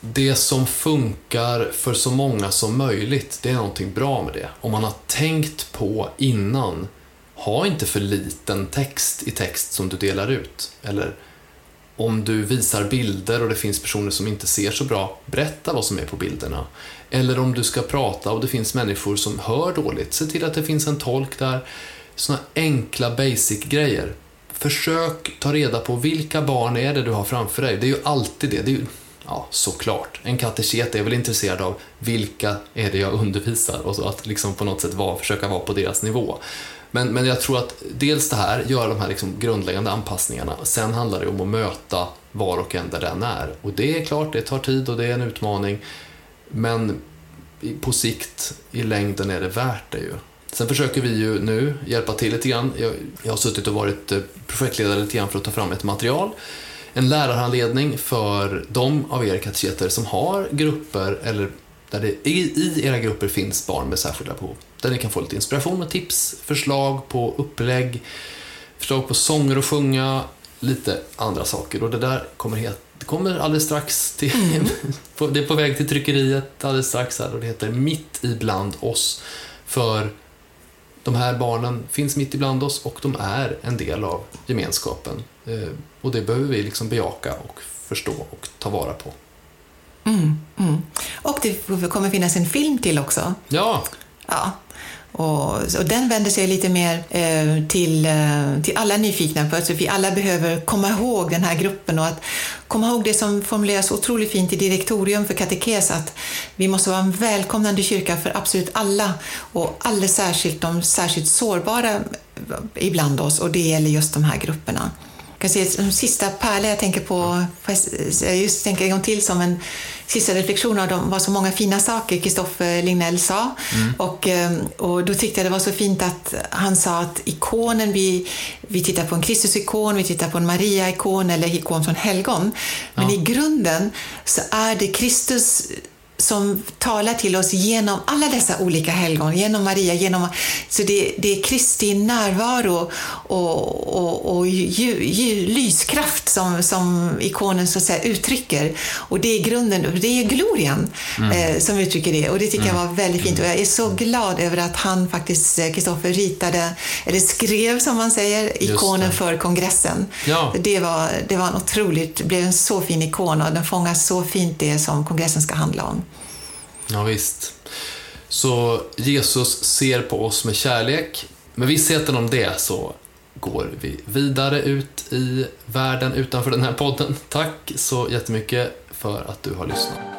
det som funkar för så många som möjligt, det är någonting bra med det. Om man har tänkt på innan, ha inte för liten text i text som du delar ut. Eller om du visar bilder och det finns personer som inte ser så bra, berätta vad som är på bilderna. Eller om du ska prata och det finns människor som hör dåligt, se till att det finns en tolk där. Såna enkla basic-grejer försök ta reda på vilka barn är det du har framför dig. Det är ju alltid det. det är ju, ja, såklart. En kateket är väl intresserad av vilka är det jag undervisar och så att liksom på något sätt vara, försöka vara på deras nivå. Men, men jag tror att dels det här, göra de här liksom grundläggande anpassningarna. Sen handlar det om att möta var och en där den är. Och det är klart, det tar tid och det är en utmaning. Men på sikt, i längden, är det värt det ju. Sen försöker vi ju nu hjälpa till lite grann. Jag, jag har suttit och varit eh, projektledare lite grann för att ta fram ett material. En lärarhandledning för de av er kateketer som har grupper eller där det i, i era grupper finns barn med särskilda behov. Där ni kan få lite inspiration och tips, förslag på upplägg, förslag på sånger att sjunga, lite andra saker. Och det där kommer, het, det kommer alldeles strax till, mm. det är på väg till tryckeriet alldeles strax här och det heter Mitt ibland oss. För de här barnen finns mitt ibland oss och de är en del av gemenskapen. Eh, och det behöver vi liksom bejaka och förstå och ta vara på. Mm, mm. Och det kommer finnas en film till också. Ja. Ja, och, och, den vänder sig lite mer eh, till, eh, till alla nyfikna, för att vi alla behöver komma ihåg den här gruppen och att komma ihåg det som formuleras otroligt fint i direktorium för katekes, att vi måste vara en välkomnande kyrka för absolut alla och alldeles särskilt de särskilt sårbara eh, ibland oss och det gäller just de här grupperna kan se de sista pärlor jag tänker på, jag just tänker en gång till som en sista reflektion av dem, var så många fina saker Kristoffer Lignell sa. Mm. Och, ehm, och då tyckte jag det var så fint att han sa att ikonen, vi, vi tittar på en Kristusikon, vi tittar på en Maria-ikon eller ikon från helgon. Men ja. i grunden så är det Kristus som talar till oss genom alla dessa olika helgon, genom Maria, genom, så det, det är Kristi närvaro och, och, och ju, ju, lyskraft som, som ikonen så att säga uttrycker. Och det är grunden, det är glorian mm. eh, som uttrycker det och det tycker mm. jag var väldigt fint och jag är så glad över att han faktiskt, Kristoffer, eh, ritade, eller skrev som man säger, ikonen för kongressen. Ja. Det, var, det var en otroligt, det blev en så fin ikon och den fångar så fint det som kongressen ska handla om. Ja, visst. Så Jesus ser på oss med kärlek. Med vissheten om det så går vi vidare ut i världen utanför den här podden. Tack så jättemycket för att du har lyssnat.